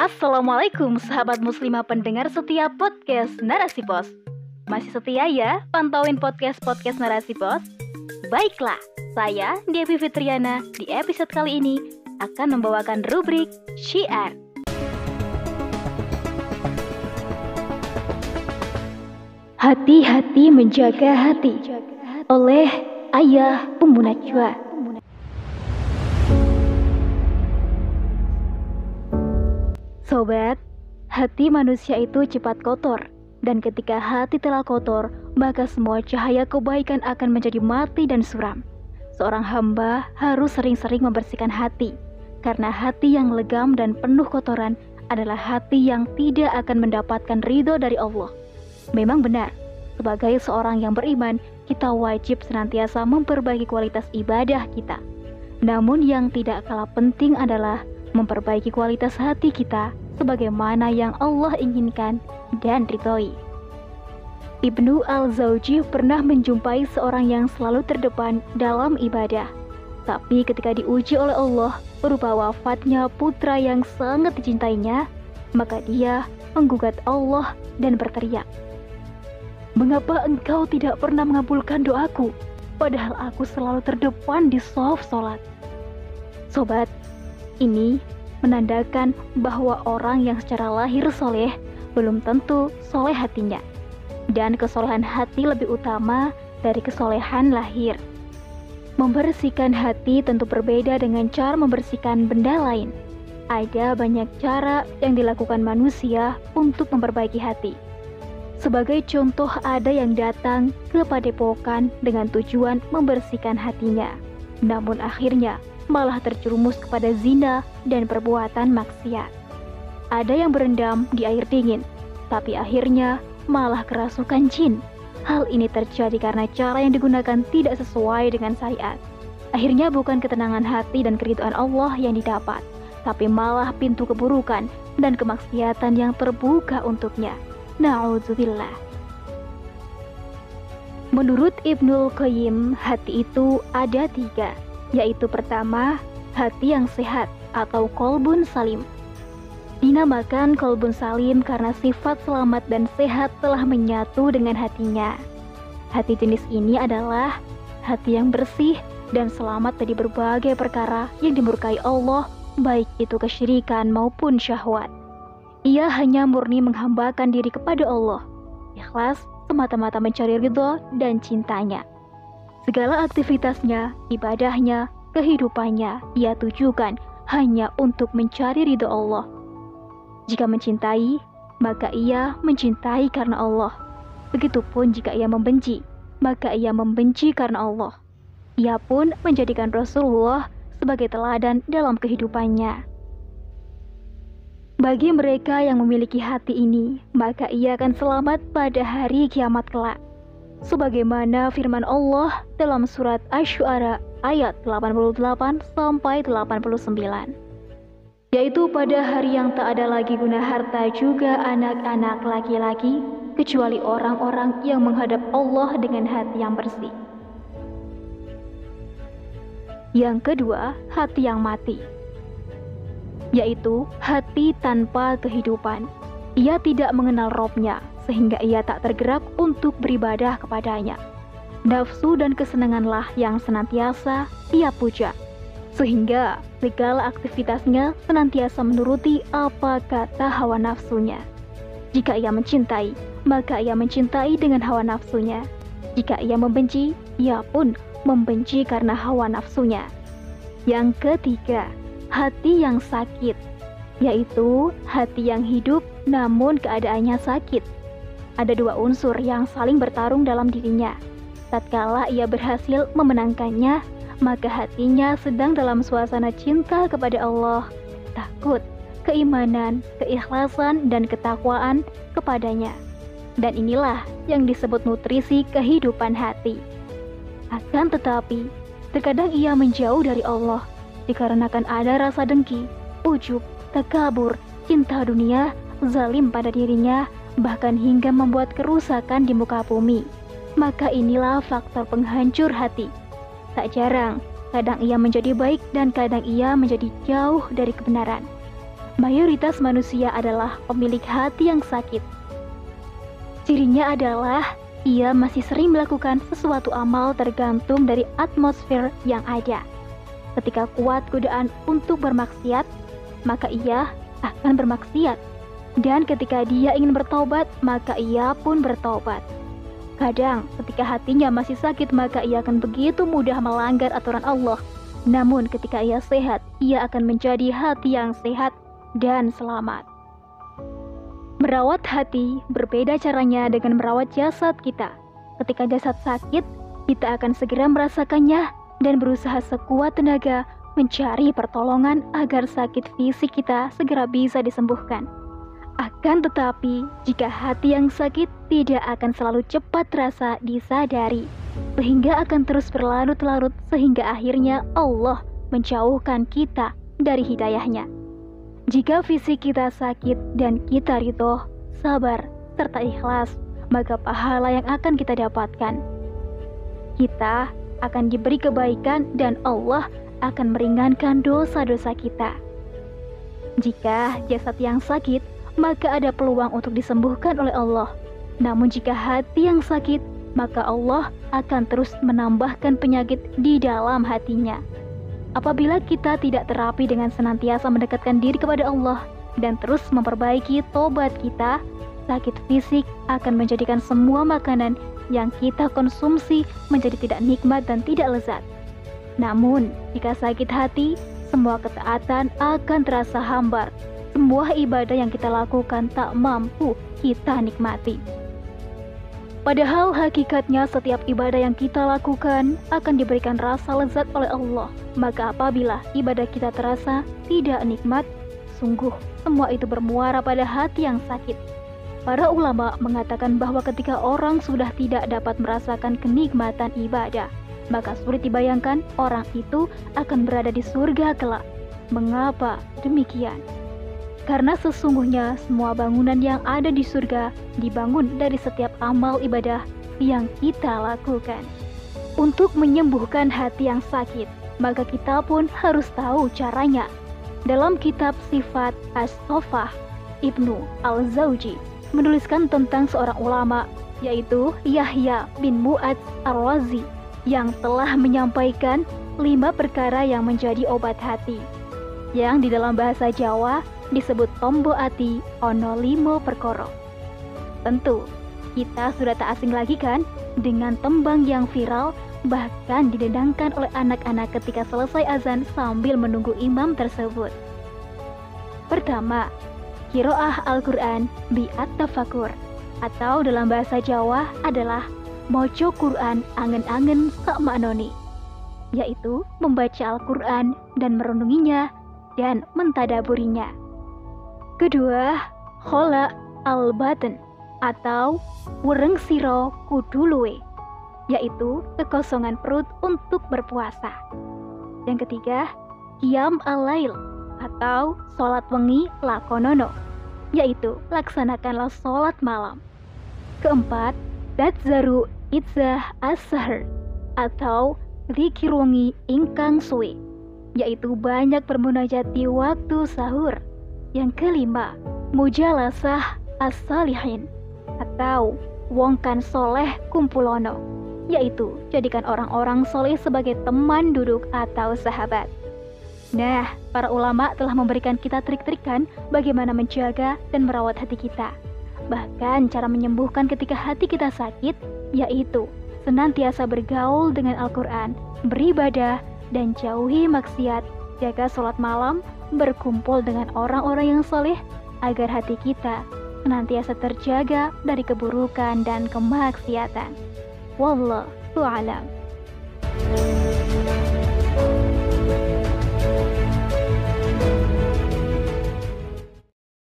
Assalamualaikum sahabat muslimah pendengar setia podcast Narasi Pos. Masih setia ya pantauin podcast-podcast Narasi Pos? Baiklah, saya Devi Fitriana di episode kali ini akan membawakan rubrik Syiar. Hati-hati menjaga hati oleh Ayah Ummu Sobat, hati manusia itu cepat kotor, dan ketika hati telah kotor, maka semua cahaya kebaikan akan menjadi mati dan suram. Seorang hamba harus sering-sering membersihkan hati, karena hati yang legam dan penuh kotoran adalah hati yang tidak akan mendapatkan ridho dari Allah. Memang benar, sebagai seorang yang beriman, kita wajib senantiasa memperbaiki kualitas ibadah kita. Namun yang tidak kalah penting adalah memperbaiki kualitas hati kita sebagaimana yang Allah inginkan dan ridhoi. Ibnu Al-Zawji pernah menjumpai seorang yang selalu terdepan dalam ibadah. Tapi ketika diuji oleh Allah berupa wafatnya putra yang sangat dicintainya, maka dia menggugat Allah dan berteriak, Mengapa engkau tidak pernah mengabulkan doaku, padahal aku selalu terdepan di soft sholat? Sobat, ini menandakan bahwa orang yang secara lahir soleh belum tentu soleh hatinya. Dan kesolehan hati lebih utama dari kesolehan lahir. Membersihkan hati tentu berbeda dengan cara membersihkan benda lain. Ada banyak cara yang dilakukan manusia untuk memperbaiki hati. Sebagai contoh ada yang datang ke padepokan dengan tujuan membersihkan hatinya. Namun akhirnya malah terjerumus kepada zina dan perbuatan maksiat. Ada yang berendam di air dingin, tapi akhirnya malah kerasukan jin. Hal ini terjadi karena cara yang digunakan tidak sesuai dengan syariat. Akhirnya bukan ketenangan hati dan keriduan Allah yang didapat, tapi malah pintu keburukan dan kemaksiatan yang terbuka untuknya. Na'udzubillah. Menurut Ibnul Qayyim, hati itu ada tiga, yaitu pertama, hati yang sehat atau kolbun salim. Dinamakan kolbun salim karena sifat selamat dan sehat telah menyatu dengan hatinya. Hati jenis ini adalah hati yang bersih dan selamat dari berbagai perkara yang dimurkai Allah, baik itu kesyirikan maupun syahwat. Ia hanya murni menghambakan diri kepada Allah, ikhlas semata-mata mencari ridho dan cintanya. Segala aktivitasnya, ibadahnya, kehidupannya ia tujukan hanya untuk mencari ridho Allah. Jika mencintai, maka ia mencintai karena Allah. Begitupun jika ia membenci, maka ia membenci karena Allah. Ia pun menjadikan Rasulullah sebagai teladan dalam kehidupannya. Bagi mereka yang memiliki hati ini, maka ia akan selamat pada hari kiamat kelak sebagaimana firman Allah dalam surat Asy-Syu'ara ayat 88 sampai 89 yaitu pada hari yang tak ada lagi guna harta juga anak-anak laki-laki kecuali orang-orang yang menghadap Allah dengan hati yang bersih. Yang kedua, hati yang mati, yaitu hati tanpa kehidupan. Ia tidak mengenal robnya, sehingga ia tak tergerak untuk beribadah kepadanya. Nafsu dan kesenanganlah yang senantiasa ia puja, sehingga segala aktivitasnya senantiasa menuruti apa kata hawa nafsunya. Jika ia mencintai, maka ia mencintai dengan hawa nafsunya. Jika ia membenci, ia pun membenci karena hawa nafsunya. Yang ketiga, hati yang sakit, yaitu hati yang hidup namun keadaannya sakit ada dua unsur yang saling bertarung dalam dirinya. Tatkala ia berhasil memenangkannya, maka hatinya sedang dalam suasana cinta kepada Allah, takut, keimanan, keikhlasan, dan ketakwaan kepadanya. Dan inilah yang disebut nutrisi kehidupan hati. Akan tetapi, terkadang ia menjauh dari Allah dikarenakan ada rasa dengki, ujub, takabur, cinta dunia, zalim pada dirinya, bahkan hingga membuat kerusakan di muka bumi. Maka inilah faktor penghancur hati. Tak jarang, kadang ia menjadi baik dan kadang ia menjadi jauh dari kebenaran. mayoritas manusia adalah pemilik hati yang sakit. Cirinya adalah ia masih sering melakukan sesuatu amal tergantung dari atmosfer yang ada. Ketika kuat godaan untuk bermaksiat, maka ia akan bermaksiat. Dan ketika dia ingin bertobat, maka ia pun bertobat. Kadang, ketika hatinya masih sakit, maka ia akan begitu mudah melanggar aturan Allah. Namun, ketika ia sehat, ia akan menjadi hati yang sehat dan selamat. Merawat hati berbeda caranya dengan merawat jasad kita. Ketika jasad sakit, kita akan segera merasakannya dan berusaha sekuat tenaga mencari pertolongan agar sakit fisik kita segera bisa disembuhkan. Akan tetapi, jika hati yang sakit tidak akan selalu cepat terasa disadari, sehingga akan terus berlarut-larut sehingga akhirnya Allah menjauhkan kita dari hidayahnya. Jika fisik kita sakit dan kita ridho, sabar, serta ikhlas, maka pahala yang akan kita dapatkan. Kita akan diberi kebaikan dan Allah akan meringankan dosa-dosa kita. Jika jasad yang sakit, maka ada peluang untuk disembuhkan oleh Allah. Namun jika hati yang sakit, maka Allah akan terus menambahkan penyakit di dalam hatinya. Apabila kita tidak terapi dengan senantiasa mendekatkan diri kepada Allah dan terus memperbaiki tobat kita, sakit fisik akan menjadikan semua makanan yang kita konsumsi menjadi tidak nikmat dan tidak lezat. Namun, jika sakit hati, semua ketaatan akan terasa hambar. Semua ibadah yang kita lakukan tak mampu kita nikmati. Padahal hakikatnya setiap ibadah yang kita lakukan akan diberikan rasa lezat oleh Allah. Maka apabila ibadah kita terasa tidak nikmat, sungguh semua itu bermuara pada hati yang sakit. Para ulama mengatakan bahwa ketika orang sudah tidak dapat merasakan kenikmatan ibadah, maka sulit dibayangkan orang itu akan berada di surga kelak. Mengapa demikian? Karena sesungguhnya semua bangunan yang ada di surga dibangun dari setiap amal ibadah yang kita lakukan. Untuk menyembuhkan hati yang sakit, maka kita pun harus tahu caranya. Dalam kitab Sifat As-Sofah, Ibnu Al-Zawji menuliskan tentang seorang ulama yaitu Yahya bin Mu'ad Ar-Razi yang telah menyampaikan lima perkara yang menjadi obat hati, yang di dalam bahasa Jawa disebut tombo ati ono limo perkoro. Tentu, kita sudah tak asing lagi kan dengan tembang yang viral bahkan didendangkan oleh anak-anak ketika selesai azan sambil menunggu imam tersebut. Pertama, kiroah Al-Quran bi'at tafakur atau dalam bahasa Jawa adalah mojo Quran angen-angen sak maknoni, yaitu membaca Al-Quran dan merenunginya dan mentadaburinya. Kedua, khola al-baten atau wereng siro kudulue, yaitu kekosongan perut untuk berpuasa. Yang ketiga, kiam al-lail atau sholat wengi lakonono, yaitu laksanakanlah sholat malam. Keempat, datzaru itzah as-sahr atau zikir ingkang suwe yaitu banyak bermunajat di waktu sahur. Yang kelima, mujalasah as-salihin atau wongkan soleh kumpulono yaitu jadikan orang-orang soleh sebagai teman duduk atau sahabat. Nah, para ulama telah memberikan kita trik-trikan bagaimana menjaga dan merawat hati kita. Bahkan cara menyembuhkan ketika hati kita sakit yaitu senantiasa bergaul dengan Al-Quran, beribadah, dan jauhi maksiat, jaga sholat malam, berkumpul dengan orang-orang yang soleh, agar hati kita senantiasa terjaga dari keburukan dan kemaksiatan. Wallahu a'lam.